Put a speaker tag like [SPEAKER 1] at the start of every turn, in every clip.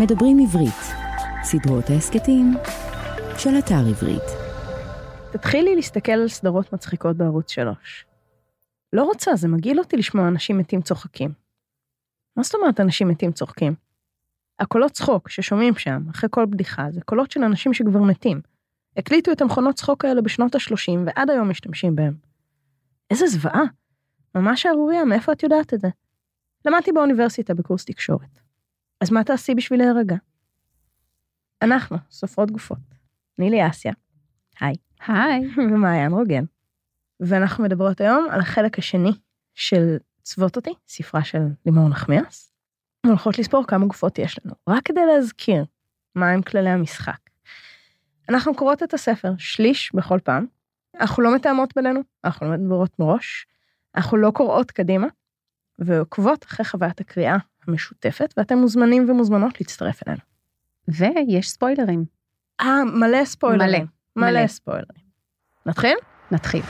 [SPEAKER 1] מדברים עברית, סדרות ההסכתים של אתר עברית.
[SPEAKER 2] תתחילי להסתכל על סדרות מצחיקות בערוץ 3. לא רוצה, זה מגעיל אותי לשמוע אנשים מתים צוחקים. מה זאת אומרת אנשים מתים צוחקים? הקולות צחוק ששומעים שם, אחרי כל בדיחה, זה קולות של אנשים שכבר מתים. הקליטו את המכונות צחוק האלה בשנות ה-30 ועד היום משתמשים בהם. איזה זוועה. ממש שערורייה, מאיפה את יודעת את זה? למדתי באוניברסיטה בקורס תקשורת. אז מה תעשי בשביל להירגע? אנחנו, סופרות גופות. נילי אסיה, היי.
[SPEAKER 3] היי.
[SPEAKER 2] ומעיין רוגן. ואנחנו מדברות היום על החלק השני של צוות אותי, ספרה של לימור נחמיאס. והולכות לספור כמה גופות יש לנו, רק כדי להזכיר מהם כללי המשחק. אנחנו קוראות את הספר שליש בכל פעם, אנחנו לא מתאמות בינינו, אנחנו לא מדברות מראש, אנחנו לא קוראות קדימה, ועוקבות אחרי חוויית הקריאה המשותפת, ואתם מוזמנים ומוזמנות להצטרף אלינו.
[SPEAKER 3] ויש ספוילרים.
[SPEAKER 2] אה, מלא ספוילרים.
[SPEAKER 3] מלא,
[SPEAKER 2] מלא. ספוילרים. נתחיל?
[SPEAKER 3] נתחיל.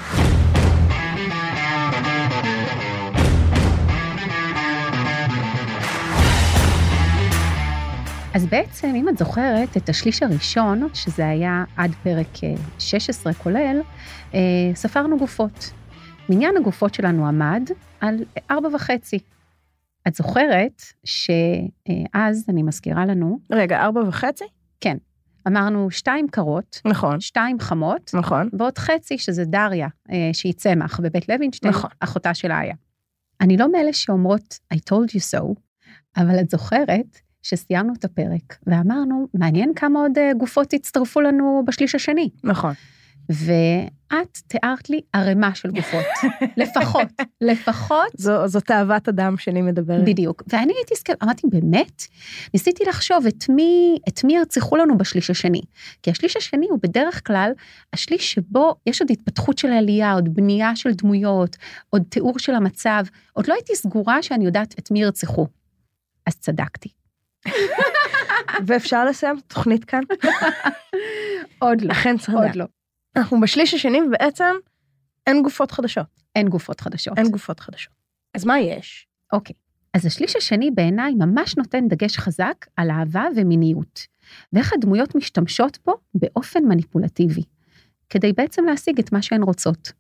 [SPEAKER 3] אז בעצם, אם את זוכרת את השליש הראשון, שזה היה עד פרק אה, 16 כולל, אה, ספרנו גופות. מניין הגופות שלנו עמד על ארבע וחצי. את זוכרת שאז, אני מזכירה לנו,
[SPEAKER 2] רגע, ארבע וחצי?
[SPEAKER 3] אמרנו שתיים קרות,
[SPEAKER 2] נכון,
[SPEAKER 3] שתיים חמות,
[SPEAKER 2] נכון.
[SPEAKER 3] ועוד חצי שזה דריה, אה, שהיא צמח בבית לוינשטיין,
[SPEAKER 2] נכון.
[SPEAKER 3] אחותה של איה. אני לא מאלה שאומרות I told you so, אבל את זוכרת שסיימנו את הפרק ואמרנו, מעניין כמה עוד אה, גופות יצטרפו לנו בשליש השני.
[SPEAKER 2] נכון.
[SPEAKER 3] ואת תיארת לי ערימה של גופות, לפחות, לפחות.
[SPEAKER 2] זו, זאת אהבת אדם שלי מדברת.
[SPEAKER 3] בדיוק. ואני הייתי סקפט, אמרתי, באמת? ניסיתי לחשוב את מי, את מי ירצחו לנו בשליש השני. כי השליש השני הוא בדרך כלל השליש שבו יש עוד התפתחות של העלייה, עוד בנייה של דמויות, עוד תיאור של המצב. עוד לא הייתי סגורה שאני יודעת את מי ירצחו. אז צדקתי.
[SPEAKER 2] ואפשר לסיים את התוכנית כאן?
[SPEAKER 3] עוד לא.
[SPEAKER 2] אכן צדק.
[SPEAKER 3] עוד לא.
[SPEAKER 2] אנחנו בשליש השני ובעצם אין גופות חדשות.
[SPEAKER 3] אין גופות חדשות.
[SPEAKER 2] אין גופות חדשות. אז מה יש?
[SPEAKER 3] אוקיי. אז השליש השני בעיניי ממש נותן דגש חזק על אהבה ומיניות, ואיך הדמויות משתמשות בו באופן מניפולטיבי, כדי בעצם להשיג את מה שהן רוצות.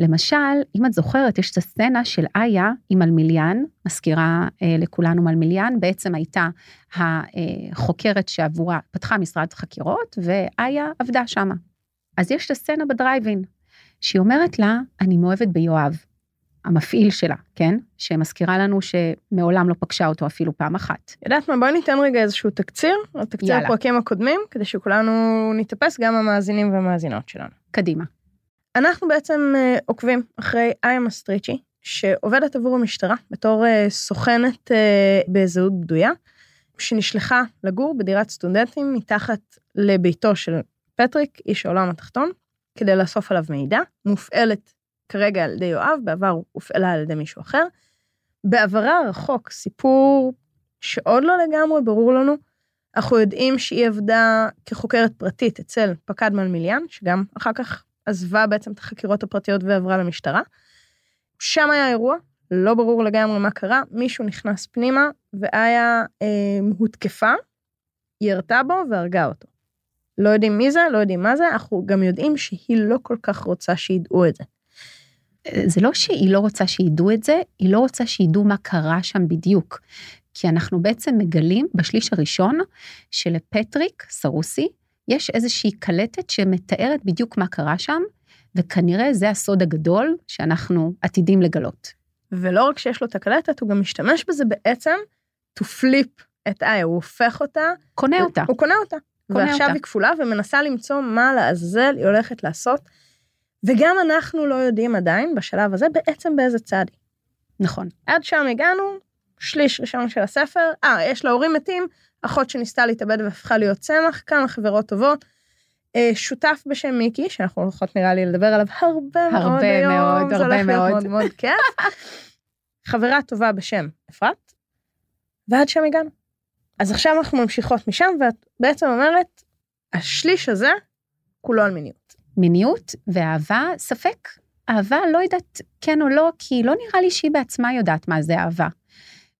[SPEAKER 3] למשל, אם את זוכרת, יש את הסצנה של איה עם מלמיליאן, מזכירה אה, לכולנו מלמיליאן, בעצם הייתה החוקרת שעבורה, פתחה משרד חקירות, ואיה עבדה שמה. אז יש את הסצנה בדרייבין, שהיא אומרת לה, אני מאוהבת ביואב, המפעיל שלה, כן? שמזכירה לנו שמעולם לא פגשה אותו אפילו פעם אחת.
[SPEAKER 2] יודעת מה, בואי ניתן רגע איזשהו תקציר, על תקציר
[SPEAKER 3] יאללה.
[SPEAKER 2] הפרקים הקודמים, כדי שכולנו נתאפס, גם המאזינים והמאזינות שלנו.
[SPEAKER 3] קדימה.
[SPEAKER 2] אנחנו בעצם אה, עוקבים אחרי איה מסטריצ'י, שעובדת עבור המשטרה בתור אה, סוכנת אה, בזהות בדויה, שנשלחה לגור בדירת סטודנטים מתחת לביתו של פטריק, איש העולם התחתון, כדי לאסוף עליו מידע, מופעלת כרגע על ידי יואב, בעבר הופעלה על ידי מישהו אחר. בעברה הרחוק, סיפור שעוד לא לגמרי ברור לנו, אנחנו יודעים שהיא עבדה כחוקרת פרטית אצל פקד מלמיליאן, שגם אחר כך עזבה בעצם את החקירות הפרטיות ועברה למשטרה. שם היה אירוע, לא ברור לגמרי מה קרה, מישהו נכנס פנימה ואיה אה, הותקפה, ירתה בו והרגה אותו. לא יודעים מי זה, לא יודעים מה זה, אנחנו גם יודעים שהיא לא כל כך רוצה שידעו את זה.
[SPEAKER 3] זה לא שהיא לא רוצה שידעו את זה, היא לא רוצה שידעו מה קרה שם בדיוק. כי אנחנו בעצם מגלים בשליש הראשון שלפטריק סרוסי יש איזושהי קלטת שמתארת בדיוק מה קרה שם, וכנראה זה הסוד הגדול שאנחנו עתידים לגלות.
[SPEAKER 2] ולא רק שיש לו את הקלטת, הוא גם משתמש בזה בעצם to flip את איה, הוא הופך אותה,
[SPEAKER 3] קונה אותה.
[SPEAKER 2] הוא קונה אותה. ועכשיו
[SPEAKER 3] אותה.
[SPEAKER 2] היא כפולה ומנסה למצוא מה לעזאזל היא הולכת לעשות. וגם אנחנו לא יודעים עדיין, בשלב הזה, בעצם באיזה צד היא.
[SPEAKER 3] נכון.
[SPEAKER 2] עד שם הגענו, שליש ראשון של הספר, אה, יש לה הורים מתים, אחות שניסתה להתאבד והפכה להיות צמח, כמה חברות טובות. אה, שותף בשם מיקי, שאנחנו הולכות נראה לי לדבר עליו הרבה מאוד
[SPEAKER 3] הרבה
[SPEAKER 2] היום,
[SPEAKER 3] מאוד,
[SPEAKER 2] זה הולך להיות
[SPEAKER 3] מאוד.
[SPEAKER 2] מאוד מאוד כיף. חברה טובה בשם אפרת, ועד שם הגענו. אז עכשיו אנחנו ממשיכות משם, ואת בעצם אומרת, השליש הזה כולו על מיניות.
[SPEAKER 3] מיניות ואהבה, ספק. אהבה, לא יודעת כן או לא, כי לא נראה לי שהיא בעצמה יודעת מה זה אהבה.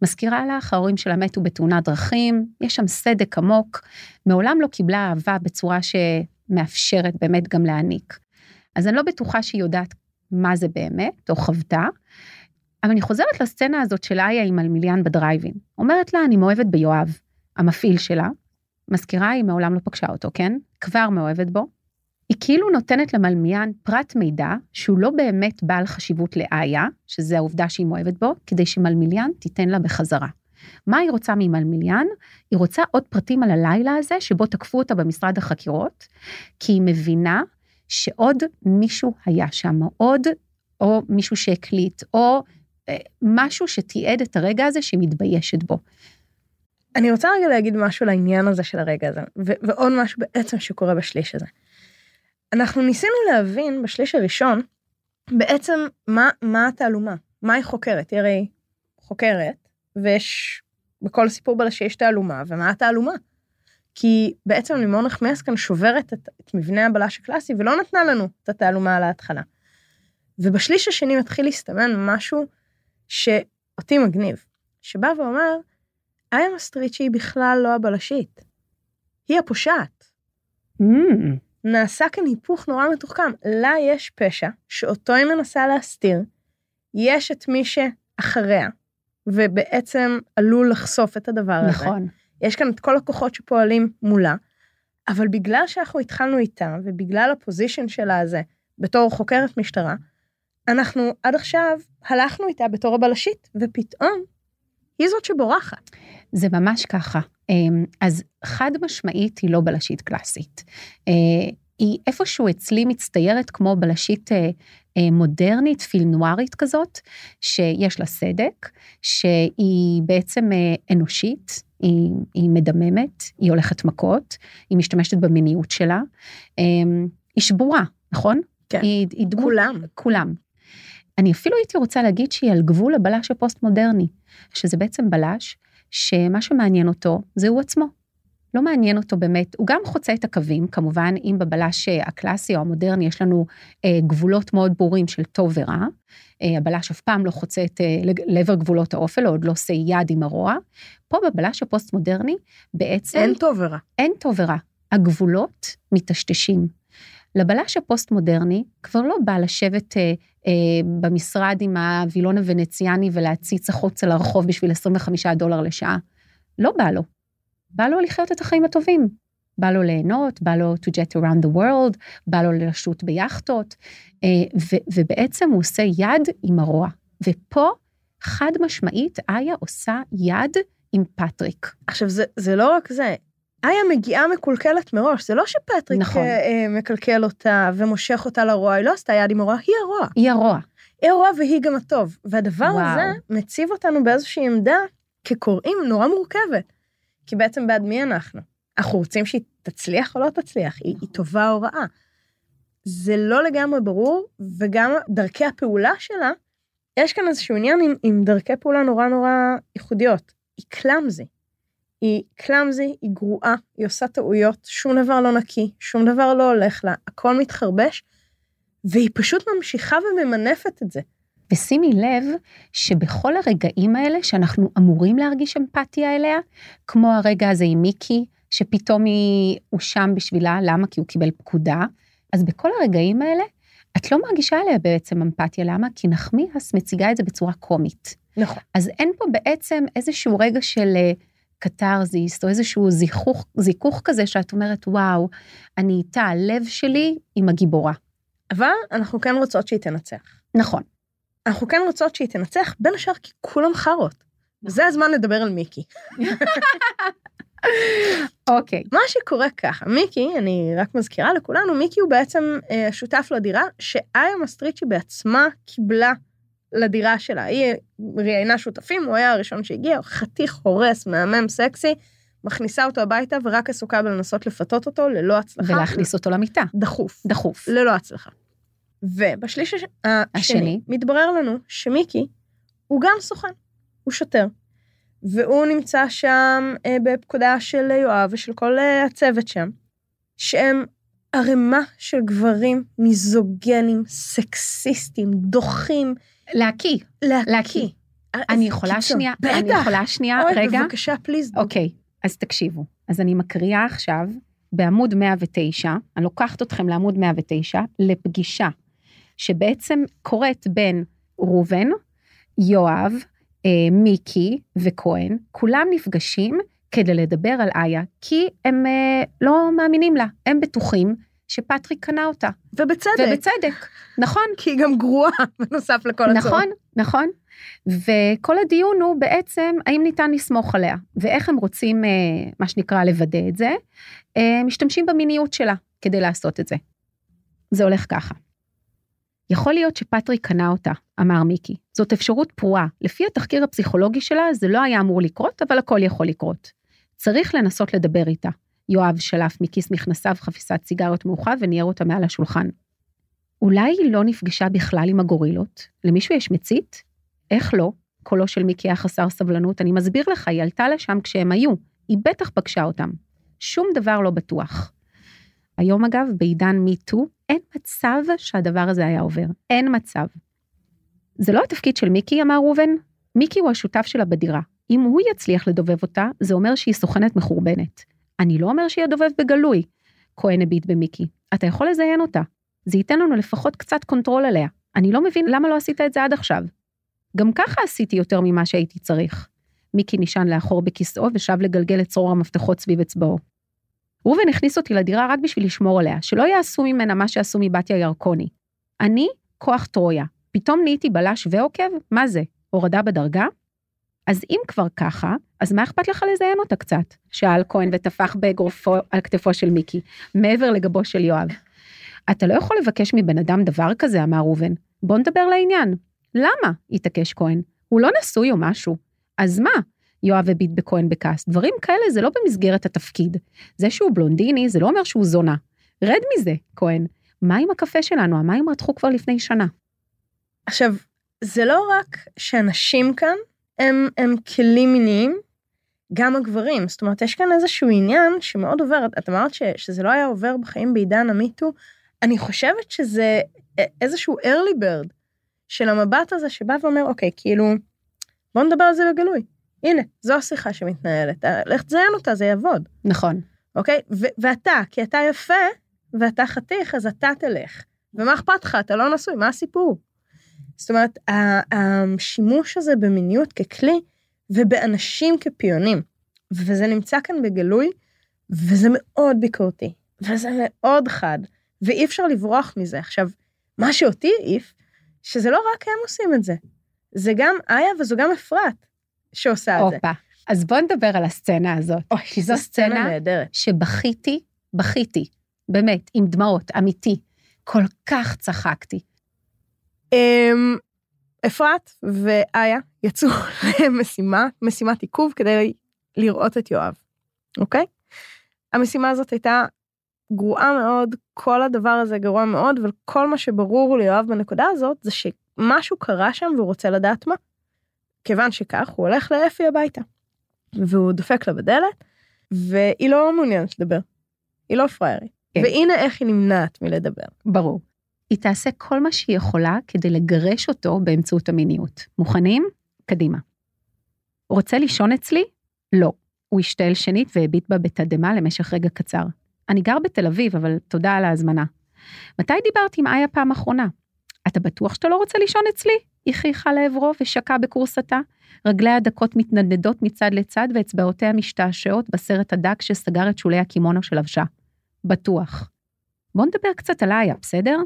[SPEAKER 3] מזכירה לך, ההורים שלה מתו בתאונת דרכים, יש שם סדק עמוק, מעולם לא קיבלה אהבה בצורה שמאפשרת באמת גם להעניק. אז אני לא בטוחה שהיא יודעת מה זה באמת, או חוותה, אבל אני חוזרת לסצנה הזאת של איה עם אלמיליאן בדרייבין. אומרת לה, אני מאוהבת ביואב, המפעיל שלה. מזכירה, היא מעולם לא פגשה אותו, כן? כבר מאוהבת בו. היא כאילו נותנת למלמיין פרט מידע שהוא לא באמת בעל חשיבות לאיה, שזה העובדה שהיא מאוהבת בו, כדי שמלמיליאן תיתן לה בחזרה. מה היא רוצה ממלמיליאן? היא רוצה עוד פרטים על הלילה הזה שבו תקפו אותה במשרד החקירות, כי היא מבינה שעוד מישהו היה שם, עוד, או מישהו שהקליט, או אה, משהו שתיעד את הרגע הזה שהיא מתביישת בו.
[SPEAKER 2] אני רוצה רגע להגיד משהו לעניין הזה של הרגע הזה, ו- ועוד משהו בעצם שקורה בשליש הזה. אנחנו ניסינו להבין בשליש הראשון, בעצם מה, מה התעלומה, מה היא חוקרת. היא הרי חוקרת, ויש, בכל סיפור בלשי יש תעלומה, ומה התעלומה? כי בעצם לימור נחמיאס כאן שוברת את, את מבנה הבלש הקלאסי, ולא נתנה לנו את התעלומה על ההתחלה. ובשליש השני מתחיל להסתמן משהו שאותי מגניב, שבא ואומר, איה מסטריצ'י היא בכלל לא הבלשית, היא הפושעת.
[SPEAKER 3] Mm.
[SPEAKER 2] נעשה כאן היפוך נורא מתוחכם. לה יש פשע שאותו היא מנסה להסתיר, יש את מי שאחריה, ובעצם עלול לחשוף את הדבר הזה.
[SPEAKER 3] נכון.
[SPEAKER 2] יש כאן את כל הכוחות שפועלים מולה, אבל בגלל שאנחנו התחלנו איתה, ובגלל הפוזיישן שלה הזה, בתור חוקרת משטרה, אנחנו עד עכשיו הלכנו איתה בתור הבלשית, ופתאום היא זאת שבורחת.
[SPEAKER 3] זה ממש ככה. אמ, אז חד משמעית היא לא בלשית קלאסית. אה, היא איפשהו אצלי מצטיירת כמו בלשית אה, אה, מודרנית, פילנוארית כזאת, שיש לה סדק, שהיא בעצם אנושית, היא, היא מדממת, היא הולכת מכות, היא משתמשת במיניות שלה, אמ, היא שבורה, נכון?
[SPEAKER 2] כן,
[SPEAKER 3] היא, היא דמות,
[SPEAKER 2] כולם.
[SPEAKER 3] כולם. אני אפילו הייתי רוצה להגיד שהיא על גבול הבלש הפוסט-מודרני, שזה בעצם בלש שמה שמעניין אותו זה הוא עצמו. לא מעניין אותו באמת, הוא גם חוצה את הקווים, כמובן, אם בבלש הקלאסי או המודרני יש לנו אה, גבולות מאוד ברורים של טוב ורע, אה, הבלש אף פעם לא חוצה את אה, לעבר גבולות האופל, או עוד לא עושה יד עם הרוע. פה בבלש הפוסט-מודרני, בעצם...
[SPEAKER 2] אין טוב ורע.
[SPEAKER 3] אין טוב ורע. הגבולות מטשטשים. לבלש הפוסט-מודרני כבר לא בא לשבת אה, אה, במשרד עם הווילון הוונציאני ולהציץ החוצה לרחוב בשביל 25 דולר לשעה. לא בא לו. בא לו לחיות את החיים הטובים. בא לו ליהנות, בא לו to get around the world, בא לו לשוט ביאכטות, אה, ובעצם הוא עושה יד עם הרוע. ופה, חד משמעית, איה עושה יד עם פטריק.
[SPEAKER 2] עכשיו, זה, זה לא רק זה, איה מגיעה מקולקלת מראש, זה לא שפטריק
[SPEAKER 3] נכון.
[SPEAKER 2] אה, אה, מקלקל אותה ומושך אותה לרוע, היא לא עשתה יד עם הרוע, היא הרוע.
[SPEAKER 3] היא הרוע.
[SPEAKER 2] היא הרוע והיא גם הטוב. והדבר
[SPEAKER 3] וואו.
[SPEAKER 2] הזה מציב אותנו באיזושהי עמדה כקוראים נורא מורכבת. כי בעצם בעד מי אנחנו? אנחנו רוצים שהיא תצליח או לא תצליח? היא, היא טובה או רעה? זה לא לגמרי ברור, וגם דרכי הפעולה שלה, יש כאן איזשהו עניין עם, עם דרכי פעולה נורא נורא ייחודיות. היא קלאמזי. היא קלאמזי, היא גרועה, היא עושה טעויות, שום דבר לא נקי, שום דבר לא הולך לה, הכל מתחרבש, והיא פשוט ממשיכה וממנפת את זה.
[SPEAKER 3] ושימי לב שבכל הרגעים האלה שאנחנו אמורים להרגיש אמפתיה אליה, כמו הרגע הזה עם מיקי, שפתאום היא, הוא שם בשבילה, למה? כי הוא קיבל פקודה. אז בכל הרגעים האלה, את לא מרגישה עליה בעצם אמפתיה, למה? כי נחמיאס מציגה את זה בצורה קומית.
[SPEAKER 2] נכון.
[SPEAKER 3] אז אין פה בעצם איזשהו רגע של אה, קתרזיס, או איזשהו זיכוך, זיכוך כזה שאת אומרת, וואו, אני איתה, הלב שלי עם הגיבורה.
[SPEAKER 2] אבל אנחנו כן רוצות שהיא תנצח.
[SPEAKER 3] נכון.
[SPEAKER 2] אנחנו כן רוצות שהיא תנצח, בין השאר כי כולם חארות. זה הזמן לדבר על מיקי.
[SPEAKER 3] אוקיי.
[SPEAKER 2] מה שקורה ככה, מיקי, אני רק מזכירה לכולנו, מיקי הוא בעצם אה, שותף לדירה שאיה מסטריצ'י בעצמה קיבלה לדירה שלה. היא ראיינה שותפים, הוא היה הראשון שהגיע, חתיך הורס, מהמם, סקסי, מכניסה אותו הביתה ורק עסוקה בלנסות לפתות אותו ללא הצלחה.
[SPEAKER 3] ולהכניס אותו למיטה.
[SPEAKER 2] דחוף.
[SPEAKER 3] דחוף.
[SPEAKER 2] ללא הצלחה. ובשליש הש... השני,
[SPEAKER 3] השני.
[SPEAKER 2] מתברר לנו שמיקי הוא גם סוכן, הוא שוטר. והוא נמצא שם אה, בפקודה של יואב ושל כל אה, הצוות שם, שהם ערימה של גברים מיזוגנים, סקסיסטים, דוחים,
[SPEAKER 3] להקיא.
[SPEAKER 2] להקיא.
[SPEAKER 3] להקיא. אני יכולה שנייה, אני. יכולה שנייה,
[SPEAKER 2] אוי,
[SPEAKER 3] רגע.
[SPEAKER 2] בבקשה, פליז.
[SPEAKER 3] אוקיי, אז תקשיבו. אז אני מקריאה עכשיו בעמוד 109, אני לוקחת אתכם לעמוד 109, לפגישה שבעצם קורית בין ראובן, יואב, אה, מיקי וכהן, כולם נפגשים כדי לדבר על איה, כי הם אה, לא מאמינים לה, הם בטוחים שפטריק קנה אותה.
[SPEAKER 2] ובצדק.
[SPEAKER 3] ובצדק, נכון,
[SPEAKER 2] כי היא גם גרועה, בנוסף לכל הצורך.
[SPEAKER 3] נכון, נכון. וכל הדיון הוא בעצם האם ניתן לסמוך עליה, ואיך הם רוצים, אה, מה שנקרא, לוודא את זה. אה, משתמשים במיניות שלה כדי לעשות את זה. זה הולך ככה. יכול להיות שפטריק קנה אותה, אמר מיקי. זאת אפשרות פרועה. לפי התחקיר הפסיכולוגי שלה, זה לא היה אמור לקרות, אבל הכל יכול לקרות. צריך לנסות לדבר איתה. יואב שלף מכיס מכנסיו חפיסת סיגריות מאוחד וניער אותה מעל השולחן. אולי היא לא נפגשה בכלל עם הגורילות? למישהו יש מצית? איך לא? קולו של מיקי היה חסר סבלנות, אני מסביר לך, היא עלתה לשם כשהם היו, היא בטח פגשה אותם. שום דבר לא בטוח. היום אגב, בעידן מיטו, אין מצב שהדבר הזה היה עובר. אין מצב. זה לא התפקיד של מיקי, אמר ראובן. מיקי הוא השותף שלה בדירה. אם הוא יצליח לדובב אותה, זה אומר שהיא סוכנת מחורבנת. אני לא אומר שהיא הדובב בגלוי. כהן הביט במיקי. אתה יכול לזיין אותה. זה ייתן לנו לפחות קצת control עליה. אני לא מבין למה לא עשית את זה עד עכשיו. גם ככה עשיתי יותר ממה שהייתי צריך. מיקי נשען לאחור בכיסאו ושב לגלגל את צרור המפתחות סביב אצבעו. ראובן הכניס אותי לדירה רק בשביל לשמור עליה, שלא יעשו ממנה מה שעשו מבתיה ירקוני. אני כוח טרויה. פתאום נהייתי בלש ועוקב? מה זה? הורדה בדרגה? אז אם כבר ככה, אז מה אכפת לך לזיין אותה קצת? שאל כהן וטפח באגרופו על כתפו של מיקי, מעבר לגבו של יואב. אתה לא יכול לבקש מבן אדם דבר כזה, אמר ראובן. בוא נדבר לעניין. למה? התעקש כהן. הוא לא נשוי או משהו. אז מה? יואב הביט בכהן בכעס. דברים כאלה זה לא במסגרת התפקיד. זה שהוא בלונדיני זה לא אומר שהוא זונה. רד מזה, כהן. מה עם הקפה שלנו? המים רתחו כבר לפני שנה.
[SPEAKER 2] עכשיו, זה לא רק שאנשים כאן הם, הם כלים מיניים, גם הגברים. זאת אומרת, יש כאן איזשהו עניין שמאוד עובר, את אמרת ש, שזה לא היה עובר בחיים בעידן המיטו, אני חושבת שזה איזשהו early bird של המבט הזה שבא ואומר, אוקיי, כאילו, בוא נדבר על זה בגלוי. הנה, זו השיחה שמתנהלת, לך תזיין אותה, זה יעבוד.
[SPEAKER 3] נכון.
[SPEAKER 2] אוקיי? ו- ואתה, כי אתה יפה, ואתה חתיך, אז אתה תלך. ומה אכפת לך? אתה לא נשוי, מה הסיפור? זאת אומרת, השימוש הזה במיניות ככלי, ובאנשים כפיונים, וזה נמצא כאן בגלוי, וזה מאוד ביקורתי, וזה מאוד חד, ואי אפשר לברוח מזה. עכשיו, מה שאותי העיף, שזה לא רק הם עושים את זה, זה גם איה וזו גם אפרת שעושה את זה.
[SPEAKER 3] הופה. אז בוא נדבר על הסצנה הזאת.
[SPEAKER 2] אוי,
[SPEAKER 3] כי זו סצנה
[SPEAKER 2] נהדרת.
[SPEAKER 3] שבכיתי, בכיתי, באמת, עם דמעות, אמיתי. כל כך צחקתי.
[SPEAKER 2] אמ, אפרת ואיה יצאו למשימה, משימת עיכוב כדי לראות את יואב, אוקיי? המשימה הזאת הייתה גרועה מאוד, כל הדבר הזה גרוע מאוד, אבל כל מה שברור ליואב בנקודה הזאת זה שמשהו קרה שם והוא רוצה לדעת מה. כיוון שכך, הוא הולך לאפי הביתה. והוא דופק לה בדלת, והיא לא מעוניינת לדבר. היא לא פריירית.
[SPEAKER 3] כן.
[SPEAKER 2] והנה איך היא נמנעת מלדבר.
[SPEAKER 3] ברור. היא תעשה כל מה שהיא יכולה כדי לגרש אותו באמצעות המיניות. מוכנים? קדימה. רוצה לישון אצלי? לא. הוא השתעל שנית והביט בה בתדהמה למשך רגע קצר. אני גר בתל אביב, אבל תודה על ההזמנה. מתי דיברת עם איה פעם אחרונה? אתה בטוח שאתה לא רוצה לישון אצלי? היא חייכה לעברו ושקעה בכורסתה. רגליה הדקות מתנדנדות מצד לצד ואצבעותיה משתעשעות בסרט הדק שסגר את שולי הקימונו שלבשה. בטוח. בוא נדבר קצת על איה, בסדר?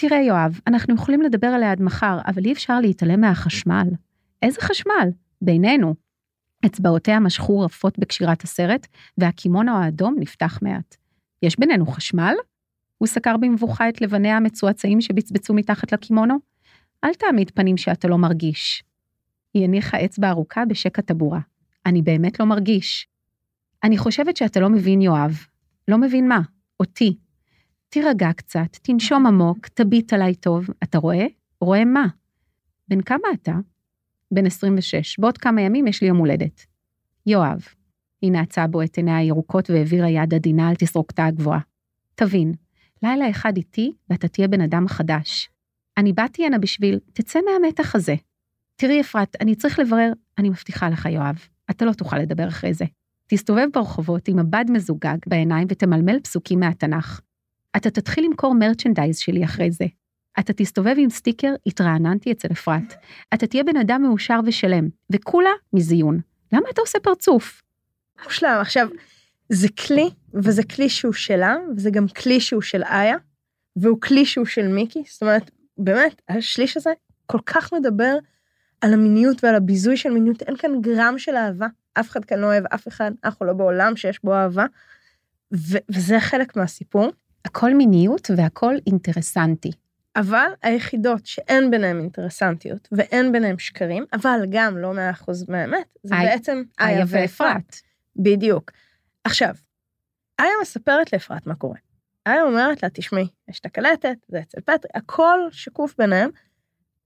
[SPEAKER 3] תראה, יואב, אנחנו יכולים לדבר עליה עד מחר, אבל אי אפשר להתעלם מהחשמל. איזה חשמל? בינינו. אצבעותיה משכו רפות בקשירת הסרט, והקימונו האדום נפתח מעט. יש בינינו חשמל? הוא סקר במבוכה את לבניה המצועצעים שבצבצו מתחת לקימונו. אל תעמיד פנים שאתה לא מרגיש. היא הניחה אצבע ארוכה בשק הטבורה. אני באמת לא מרגיש. אני חושבת שאתה לא מבין, יואב. לא מבין מה? אותי. תירגע קצת, תנשום עמוק, תביט עליי טוב. אתה רואה? רואה מה? בן כמה אתה? בן 26. בעוד כמה ימים יש לי יום הולדת. יואב. היא נעצה בו את עיניה הירוקות והעבירה יד עדינה על תסרוקתה הגבוהה. תבין, לילה אחד איתי ואתה תהיה בן אדם חדש. אני באתי הנה בשביל, תצא מהמתח הזה. תראי אפרת, אני צריך לברר, אני מבטיחה לך יואב, אתה לא תוכל לדבר אחרי זה. תסתובב ברחובות עם מבט מזוגג בעיניים ותמלמל פסוקים מהתנ"ך. אתה תתחיל למכור מרצ'נדייז שלי אחרי זה. אתה תסתובב עם סטיקר, התרעננתי אצל אפרת. אתה תהיה בן אדם מאושר ושלם, וכולה מזיון. למה אתה עושה פרצוף?
[SPEAKER 2] מושלם. עכשיו, זה כלי, וזה כלי שהוא שלה, וזה גם כלי שהוא של איה, והוא כלי שהוא של מיקי. זאת אומרת, באמת, השליש הזה כל כך מדבר על המיניות ועל הביזוי של מיניות, אין כאן גרם של אהבה. אף אחד כאן לא אוהב אף אחד, אנחנו לא בעולם שיש בו אהבה, ו- וזה חלק מהסיפור.
[SPEAKER 3] הכל מיניות והכל אינטרסנטי.
[SPEAKER 2] אבל היחידות שאין ביניהן אינטרסנטיות ואין ביניהן שקרים, אבל גם לא מאה אחוז מהאמת, זה
[SPEAKER 3] איה-
[SPEAKER 2] בעצם
[SPEAKER 3] איה.
[SPEAKER 2] ואפרת. בדיוק. עכשיו, איה מספרת לאפרת מה קורה. איה אומרת לה, תשמעי, יש את הקלטת, זה אצל פטרי, הכל שקוף ביניהם,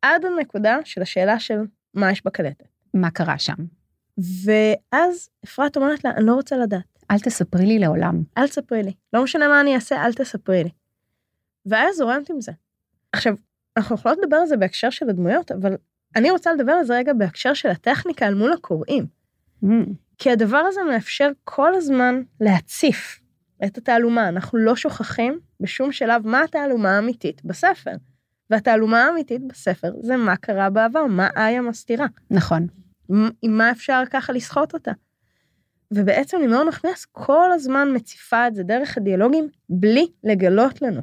[SPEAKER 2] עד הנקודה של השאלה של מה יש בקלטת.
[SPEAKER 3] מה קרה שם?
[SPEAKER 2] ואז אפרת אומרת לה, אני לא רוצה לדעת,
[SPEAKER 3] אל תספרי לי לעולם.
[SPEAKER 2] אל תספרי לי. לא משנה מה אני אעשה, אל תספרי לי. והיה זורמת עם זה. עכשיו, אנחנו יכולות לדבר על זה בהקשר של הדמויות, אבל אני רוצה לדבר על זה רגע בהקשר של הטכניקה אל מול הקוראים.
[SPEAKER 3] Mm,
[SPEAKER 2] כי הדבר הזה מאפשר כל הזמן להציף את התעלומה. אנחנו לא שוכחים בשום שלב מה התעלומה האמיתית בספר. והתעלומה האמיתית בספר זה מה קרה בעבר, מה איה מסתירה.
[SPEAKER 3] נכון.
[SPEAKER 2] עם מה אפשר ככה לסחוט אותה. ובעצם לימור נחמיאס כל הזמן מציפה את זה דרך הדיאלוגים בלי לגלות לנו.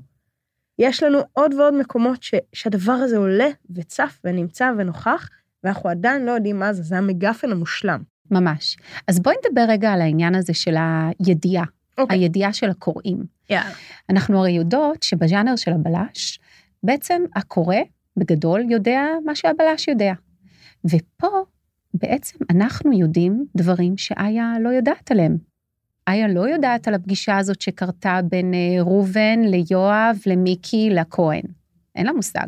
[SPEAKER 2] יש לנו עוד ועוד מקומות ש, שהדבר הזה עולה וצף ונמצא ונוכח, ואנחנו עדיין לא יודעים מה זה, זה המגפן המושלם.
[SPEAKER 3] ממש. אז בואי נדבר רגע על העניין הזה של הידיעה,
[SPEAKER 2] אוקיי.
[SPEAKER 3] הידיעה של הקוראים.
[SPEAKER 2] יאללה.
[SPEAKER 3] אנחנו הרי יודעות שבז'אנר של הבלש, בעצם הקורא בגדול יודע מה שהבלש יודע. ופה בעצם אנחנו יודעים דברים שאיה לא יודעת עליהם. איה לא יודעת על הפגישה הזאת שקרתה בין אה, ראובן ליואב, למיקי, לכהן. אין לה מושג.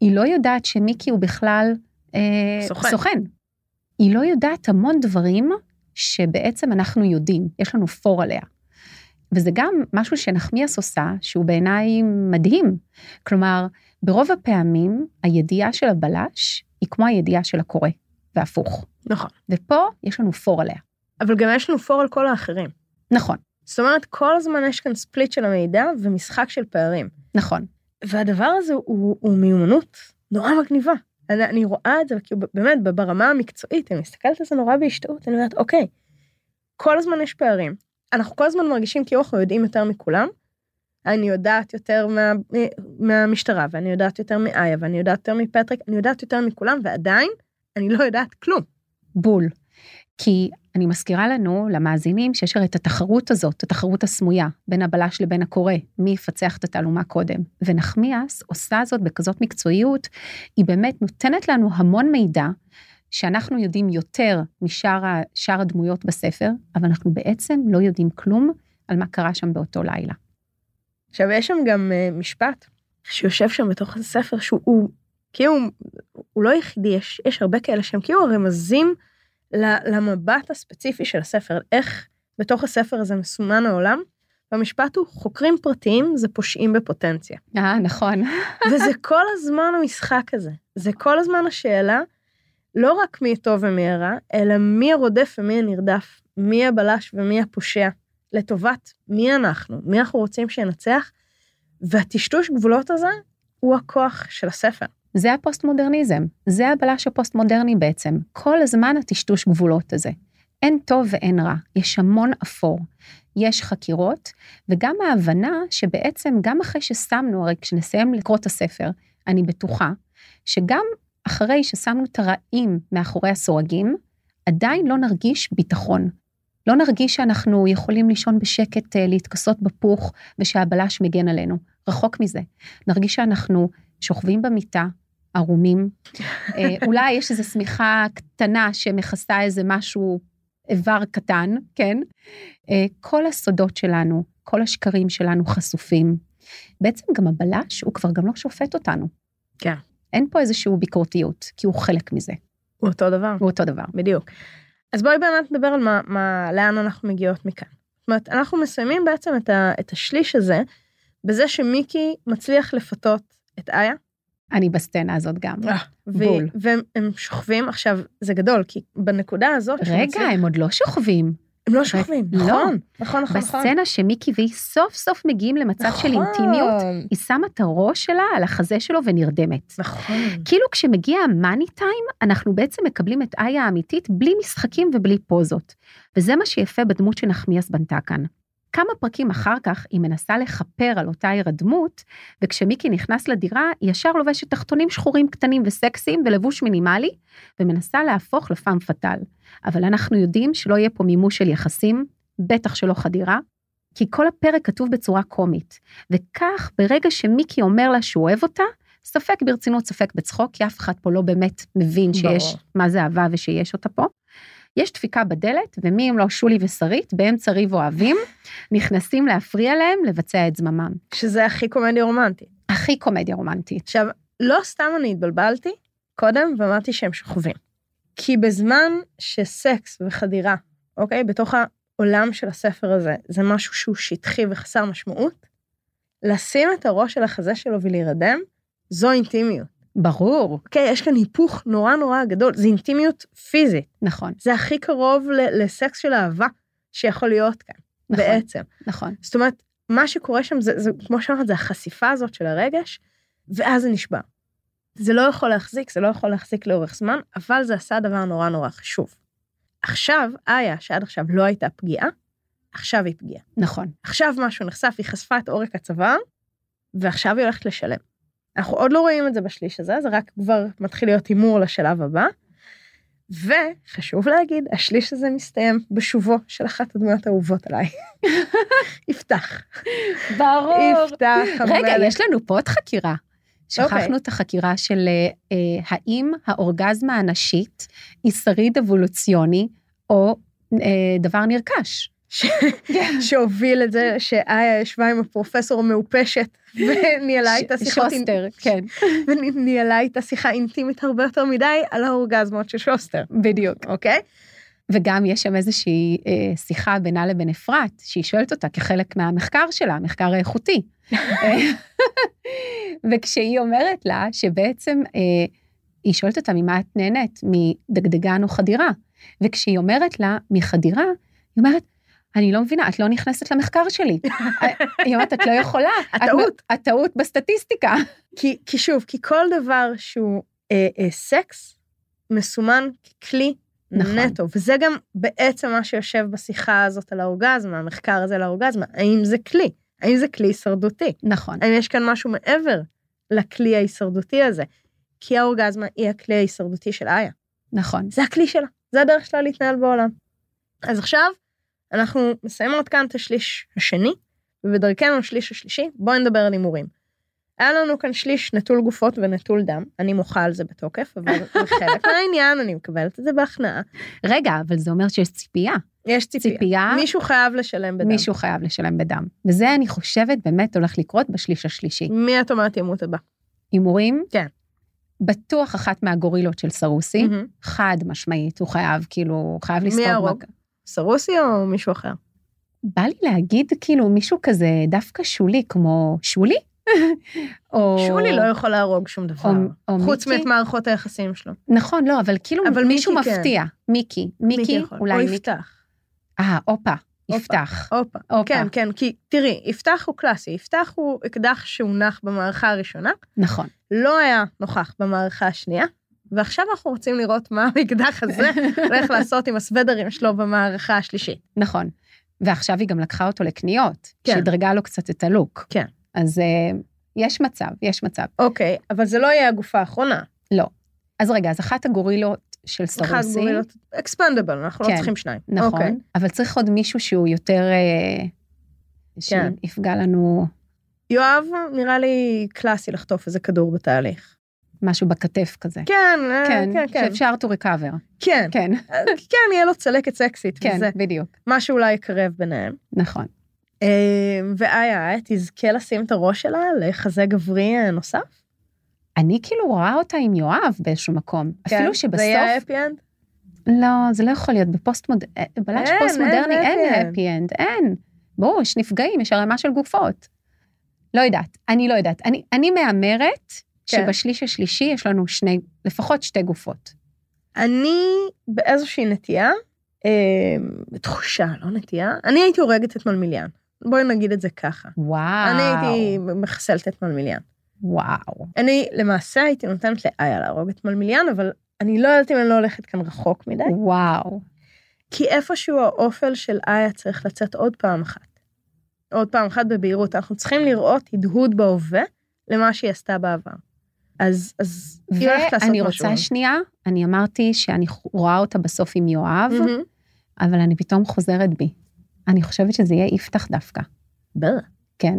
[SPEAKER 3] היא לא יודעת שמיקי הוא בכלל אה,
[SPEAKER 2] סוכן.
[SPEAKER 3] סוכן. היא לא יודעת המון דברים שבעצם אנחנו יודעים, יש לנו פור עליה. וזה גם משהו שנחמיאס עושה, שהוא בעיניי מדהים. כלומר, ברוב הפעמים הידיעה של הבלש היא כמו הידיעה של הקורא, והפוך.
[SPEAKER 2] נכון.
[SPEAKER 3] ופה יש לנו פור עליה.
[SPEAKER 2] אבל גם יש לנו פור על כל האחרים.
[SPEAKER 3] נכון,
[SPEAKER 2] זאת אומרת, כל הזמן יש כאן ספליט של המידע ומשחק של פערים.
[SPEAKER 3] נכון.
[SPEAKER 2] והדבר הזה הוא, הוא מיומנות נורא מגניבה. אני, אני רואה את זה, כאילו, באמת, ברמה המקצועית, אני מסתכלת על זה נורא בהשתאות, אני אומרת, אוקיי, כל הזמן יש פערים. אנחנו כל הזמן מרגישים כאילו אנחנו יודעים יותר מכולם. אני יודעת יותר מה, מהמשטרה, ואני יודעת יותר מאיה, ואני יודעת יותר מפטריק, אני יודעת יותר מכולם, ועדיין אני לא יודעת כלום.
[SPEAKER 3] בול. כי אני מזכירה לנו, למאזינים, שיש הרי את התחרות הזאת, התחרות הסמויה, בין הבלש לבין הקורא, מי יפצח את התעלומה קודם. ונחמיאס עושה זאת בכזאת מקצועיות, היא באמת נותנת לנו המון מידע, שאנחנו יודעים יותר משאר הדמויות בספר, אבל אנחנו בעצם לא יודעים כלום על מה קרה שם באותו לילה.
[SPEAKER 2] עכשיו, יש שם גם uh, משפט שיושב שם בתוך הספר, שהוא הוא, כאילו, הוא לא יחידי, יש, יש הרבה כאלה שהם כאילו רמזים למבט הספציפי של הספר, איך בתוך הספר הזה מסומן העולם. והמשפט הוא, חוקרים פרטיים זה פושעים בפוטנציה.
[SPEAKER 3] אה, נכון.
[SPEAKER 2] וזה כל הזמן המשחק הזה. זה כל הזמן השאלה, לא רק מי טוב ומי רע, אלא מי הרודף ומי הנרדף, מי הבלש ומי הפושע, לטובת מי אנחנו, מי אנחנו רוצים שינצח, והטשטוש גבולות הזה הוא הכוח של הספר.
[SPEAKER 3] זה הפוסט-מודרניזם, זה הבלש הפוסט-מודרני בעצם, כל הזמן הטשטוש גבולות הזה. אין טוב ואין רע, יש המון אפור. יש חקירות, וגם ההבנה שבעצם גם אחרי ששמנו, הרי כשנסיים לקרוא את הספר, אני בטוחה שגם אחרי ששמנו את הרעים מאחורי הסורגים, עדיין לא נרגיש ביטחון. לא נרגיש שאנחנו יכולים לישון בשקט, אה, להתכסות בפוך, ושהבלש מגן עלינו. רחוק מזה. נרגיש שאנחנו שוכבים במיטה, ערומים. אה, אולי יש איזו שמיכה קטנה שמכסה איזה משהו, איבר קטן, כן? אה, כל הסודות שלנו, כל השקרים שלנו חשופים. בעצם גם הבלש, הוא כבר גם לא שופט אותנו.
[SPEAKER 2] כן.
[SPEAKER 3] אין פה איזושהי ביקורתיות, כי הוא חלק מזה.
[SPEAKER 2] הוא אותו דבר.
[SPEAKER 3] הוא אותו דבר.
[SPEAKER 2] בדיוק. אז בואי באמת נדבר על מה, מה, לאן אנחנו מגיעות מכאן. זאת אומרת, אנחנו מסיימים בעצם את, ה, את השליש הזה, בזה שמיקי מצליח לפתות את איה,
[SPEAKER 3] אני בסצנה הזאת גם.
[SPEAKER 2] ו-
[SPEAKER 3] בול.
[SPEAKER 2] והם הם שוכבים, עכשיו, זה גדול, כי בנקודה הזאת...
[SPEAKER 3] רגע, הם עוד לא שוכבים.
[SPEAKER 2] הם לא שוכבים,
[SPEAKER 3] לא.
[SPEAKER 2] נכון, נכון, נכון. נכון.
[SPEAKER 3] בסצנה שמיקי והיא סוף סוף מגיעים למצב של אינטימיות,
[SPEAKER 2] נכון.
[SPEAKER 3] היא שמה את הראש שלה על החזה שלו ונרדמת.
[SPEAKER 2] נכון.
[SPEAKER 3] כאילו כשמגיע המאני טיים, אנחנו בעצם מקבלים את איה האמיתית בלי משחקים ובלי פוזות. וזה מה שיפה בדמות שנחמיאס בנתה כאן. כמה פרקים אחר כך היא מנסה לכפר על אותה הירדמות, וכשמיקי נכנס לדירה, היא ישר לובשת תחתונים שחורים קטנים וסקסיים ולבוש מינימלי, ומנסה להפוך לפעם פטאל. אבל אנחנו יודעים שלא יהיה פה מימוש של יחסים, בטח שלא חדירה, כי כל הפרק כתוב בצורה קומית, וכך ברגע שמיקי אומר לה שהוא אוהב אותה, ספק ברצינות, ספק בצחוק, כי אף אחד פה לא באמת מבין שיש
[SPEAKER 2] ברור.
[SPEAKER 3] מה זה אהבה ושיש אותה פה. יש דפיקה בדלת, ומי אם לא שולי ושרית, באמצע ריב אוהבים, נכנסים להפריע להם לבצע את זממם.
[SPEAKER 2] שזה הכי קומדיה רומנטית.
[SPEAKER 3] הכי קומדיה רומנטית.
[SPEAKER 2] עכשיו, לא סתם אני התבלבלתי קודם ואמרתי שהם שוכבים. כי בזמן שסקס וחדירה, אוקיי, בתוך העולם של הספר הזה, זה משהו שהוא שטחי וחסר משמעות, לשים את הראש על החזה שלו ולהירדם, זו אינטימיות.
[SPEAKER 3] ברור,
[SPEAKER 2] אוקיי, יש כאן היפוך נורא נורא גדול, זה אינטימיות פיזית.
[SPEAKER 3] נכון,
[SPEAKER 2] זה הכי קרוב ל- לסקס של אהבה שיכול להיות כאן,
[SPEAKER 3] נכון.
[SPEAKER 2] בעצם.
[SPEAKER 3] נכון.
[SPEAKER 2] זאת אומרת, מה שקורה שם זה, זה כמו שאמרת, זה החשיפה הזאת של הרגש, ואז זה נשבר. זה לא יכול להחזיק, זה לא יכול להחזיק לאורך זמן, אבל זה עשה דבר נורא נורא חשוב. עכשיו, איה, שעד עכשיו לא הייתה פגיעה, עכשיו היא פגיעה.
[SPEAKER 3] נכון.
[SPEAKER 2] עכשיו משהו נחשף, היא חשפה את עורק הצוואר, ועכשיו היא הולכת לשלם. אנחנו עוד לא רואים את זה בשליש הזה, זה רק כבר מתחיל להיות הימור לשלב הבא. וחשוב להגיד, השליש הזה מסתיים בשובו של אחת הדמויות האהובות עליי. יפתח.
[SPEAKER 3] ברור.
[SPEAKER 2] יפתח
[SPEAKER 3] רגע,
[SPEAKER 2] המלך.
[SPEAKER 3] יש לנו פה עוד חקירה. שכחנו
[SPEAKER 2] אוקיי.
[SPEAKER 3] את החקירה של אה, אה, האם האורגזמה הנשית היא שריד אבולוציוני או אה, דבר נרכש.
[SPEAKER 2] ש- שהוביל את זה שאיה ישבה עם הפרופסור המעופשת וניהלה איתה
[SPEAKER 3] ש-
[SPEAKER 2] שיחות, אינ-
[SPEAKER 3] שוסטר, כן,
[SPEAKER 2] וניהלה איתה שיחה אינטימית הרבה יותר מדי על האורגזמות של שוסטר,
[SPEAKER 3] בדיוק.
[SPEAKER 2] אוקיי?
[SPEAKER 3] וגם יש שם איזושהי אה, שיחה בינה לבין אפרת, שהיא שואלת אותה כחלק מהמחקר שלה, מחקר איכותי. אה, וכשהיא אומרת לה שבעצם, אה, היא שואלת אותה ממה את נהנית, מדגדגן או חדירה. וכשהיא אומרת לה מחדירה, היא אומרת, אני לא מבינה, את לא נכנסת למחקר שלי. היא אומרת, את לא יכולה.
[SPEAKER 2] הטעות.
[SPEAKER 3] הטעות בסטטיסטיקה.
[SPEAKER 2] כי, כי שוב, כי כל דבר שהוא אה, אה, סקס, מסומן ככלי
[SPEAKER 3] נכון.
[SPEAKER 2] נטו, וזה גם בעצם מה שיושב בשיחה הזאת על האורגזמה, המחקר הזה על האורגזמה, האם זה כלי? האם זה כלי הישרדותי?
[SPEAKER 3] נכון,
[SPEAKER 2] האם יש כאן משהו מעבר לכלי ההישרדותי הזה? כי האורגזמה היא הכלי ההישרדותי של איה.
[SPEAKER 3] נכון.
[SPEAKER 2] זה הכלי שלה, זה הדרך שלה להתנהל בעולם. אז עכשיו, אנחנו מסיימות כאן את השליש השני, ובדרכנו לשליש השלישי, בואי נדבר על הימורים. היה לנו כאן שליש נטול גופות ונטול דם, אני מוחה על זה בתוקף, אבל זה חלק מהעניין, אני מקבלת את זה בהכנעה.
[SPEAKER 3] רגע, אבל זה אומר שיש ציפייה.
[SPEAKER 2] יש ציפייה.
[SPEAKER 3] ציפייה,
[SPEAKER 2] מישהו חייב לשלם בדם.
[SPEAKER 3] מישהו חייב לשלם בדם. וזה, אני חושבת, באמת הולך לקרות בשליש השלישי.
[SPEAKER 2] מי את אומרת ימות הבא?
[SPEAKER 3] הימורים?
[SPEAKER 2] כן.
[SPEAKER 3] בטוח אחת מהגורילות של סרוסי,
[SPEAKER 2] מהמם.
[SPEAKER 3] חד משמעית, הוא חייב, כאילו, חייב לספוג...
[SPEAKER 2] יהרוג? סרוסי או מישהו אחר?
[SPEAKER 3] בא לי להגיד, כאילו, מישהו כזה דווקא שולי, כמו שולי? או...
[SPEAKER 2] שולי לא יכול להרוג שום דבר.
[SPEAKER 3] או, או
[SPEAKER 2] חוץ
[SPEAKER 3] מיקי.
[SPEAKER 2] מאת מערכות היחסים שלו.
[SPEAKER 3] נכון, לא, אבל כאילו
[SPEAKER 2] אבל
[SPEAKER 3] מישהו
[SPEAKER 2] מיקי כן.
[SPEAKER 3] מפתיע. מיקי. מיקי,
[SPEAKER 2] יכול.
[SPEAKER 3] אולי
[SPEAKER 2] או
[SPEAKER 3] מיקי.
[SPEAKER 2] יפתח.
[SPEAKER 3] אה, הופה. יפתח.
[SPEAKER 2] הופה. כן, כן, כי תראי, יפתח הוא קלאסי, יפתח הוא אקדח שהונח במערכה הראשונה,
[SPEAKER 3] נכון.
[SPEAKER 2] לא היה נוכח במערכה השנייה, ועכשיו אנחנו רוצים לראות מה האקדח הזה הולך לעשות עם הסוודרים שלו במערכה השלישית.
[SPEAKER 3] נכון. ועכשיו היא גם לקחה אותו לקניות,
[SPEAKER 2] כן.
[SPEAKER 3] שדרגה לו קצת את הלוק.
[SPEAKER 2] כן.
[SPEAKER 3] אז אה, יש מצב, יש מצב.
[SPEAKER 2] אוקיי, אבל זה לא יהיה הגופה האחרונה.
[SPEAKER 3] לא. אז רגע, אז אחת הגורילות של סרוסי,
[SPEAKER 2] גורילות אקספנדבל, אנחנו לא
[SPEAKER 3] כן,
[SPEAKER 2] צריכים שניים.
[SPEAKER 3] נכון,
[SPEAKER 2] אוקיי.
[SPEAKER 3] אבל צריך עוד מישהו שהוא יותר,
[SPEAKER 2] כן.
[SPEAKER 3] שיפגע לנו
[SPEAKER 2] יואב נראה לי קלאסי לחטוף איזה כדור בתהליך.
[SPEAKER 3] משהו בכתף כזה.
[SPEAKER 2] כן, אה,
[SPEAKER 3] כן,
[SPEAKER 2] כן, כן,
[SPEAKER 3] שאפשר to recover.
[SPEAKER 2] כן,
[SPEAKER 3] כן,
[SPEAKER 2] אה, כן, יהיה לו צלקת סקסית,
[SPEAKER 3] כן,
[SPEAKER 2] וזה
[SPEAKER 3] בדיוק,
[SPEAKER 2] מה שאולי יקרב ביניהם.
[SPEAKER 3] נכון.
[SPEAKER 2] אה, ואיה, איה תזכה לשים את הראש שלה לחזה גברי נוסף?
[SPEAKER 3] אני כאילו רואה אותה עם יואב באיזשהו מקום. אפילו
[SPEAKER 2] כן,
[SPEAKER 3] שבסוף...
[SPEAKER 2] זה יהיה האפי אנד?
[SPEAKER 3] לא, זה לא יכול להיות. בפוסט מוד... בלש פוסט מודרני
[SPEAKER 2] אין
[SPEAKER 3] אין
[SPEAKER 2] happy end.
[SPEAKER 3] Happy end, אין. ברור, יש נפגעים, יש ערימה של גופות. לא יודעת, אני לא יודעת. אני, אני מהמרת
[SPEAKER 2] כן.
[SPEAKER 3] שבשליש השלישי יש לנו שני, לפחות שתי גופות.
[SPEAKER 2] אני באיזושהי נטייה, אה, בתחושה, לא נטייה, אני הייתי הורגת את מלמיליאן. בואי נגיד את זה ככה.
[SPEAKER 3] וואו.
[SPEAKER 2] אני הייתי מחסלת את מלמיליאן.
[SPEAKER 3] וואו.
[SPEAKER 2] אני למעשה הייתי נותנת לאיה להרוג את מלמיליאן, אבל אני לא יודעת אם אני לא הולכת כאן רחוק מדי,
[SPEAKER 3] וואו.
[SPEAKER 2] כי איפשהו האופל של איה צריך לצאת עוד פעם אחת. עוד פעם אחת בבהירות. אנחנו צריכים לראות הדהוד בהווה למה שהיא עשתה בעבר. אז, אז היא הולכת לעשות
[SPEAKER 3] ואני
[SPEAKER 2] משהו.
[SPEAKER 3] רוצה שנייה, אני אמרתי שאני רואה אותה בסוף עם יואב,
[SPEAKER 2] מהמם.
[SPEAKER 3] אבל אני פתאום חוזרת בי. אני חושבת שזה יהיה יפתח דווקא.
[SPEAKER 2] בלה.
[SPEAKER 3] כן.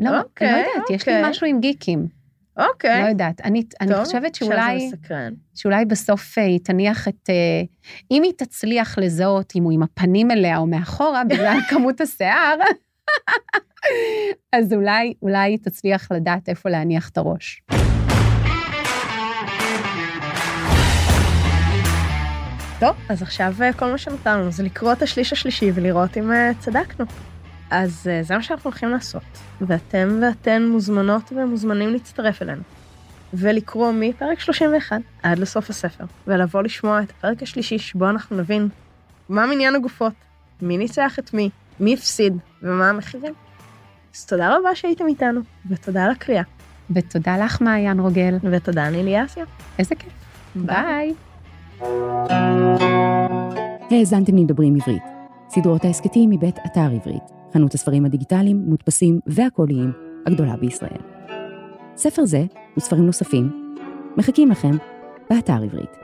[SPEAKER 3] לא,
[SPEAKER 2] אוקיי,
[SPEAKER 3] אני לא יודעת, יש לי
[SPEAKER 2] אוקיי.
[SPEAKER 3] משהו עם גיקים.
[SPEAKER 2] אוקיי.
[SPEAKER 3] לא יודעת. אני, אני
[SPEAKER 2] טוב,
[SPEAKER 3] חושבת
[SPEAKER 2] עכשיו
[SPEAKER 3] שאולי. שאולי בסוף אה, היא תניח את... אה, אם היא תצליח לזהות אם הוא עם הפנים אליה או מאחורה, בגלל כמות השיער, אז אולי, אולי היא תצליח לדעת איפה להניח את הראש.
[SPEAKER 2] טוב, אז עכשיו אה, כל מה שנותר לנו זה לקרוא את השליש השלישי ולראות אם אה, צדקנו. אז אה, זה מה שאנחנו הולכים לעשות, ואתם ואתן מוזמנות ומוזמנים להצטרף אלינו. ולקרוא מפרק 31 עד לסוף הספר, ולבוא לשמוע את הפרק השלישי שבו אנחנו נבין מה מניין הגופות, מי ניצח את מי, מי הפסיד ומה המחירים. אז תודה רבה שהייתם איתנו, ותודה על הקריאה,
[SPEAKER 3] ותודה לך, מעיין רוגל.
[SPEAKER 2] ותודה נילי אסיה.
[SPEAKER 3] איזה כיף. ביי.
[SPEAKER 1] האזנתם לדברים עברית. סדרות ההסכתים מבית אתר עברית, חנות הספרים הדיגיטליים, מודפסים והקוליים הגדולה בישראל. ספר זה וספרים נוספים מחכים לכם באתר עברית.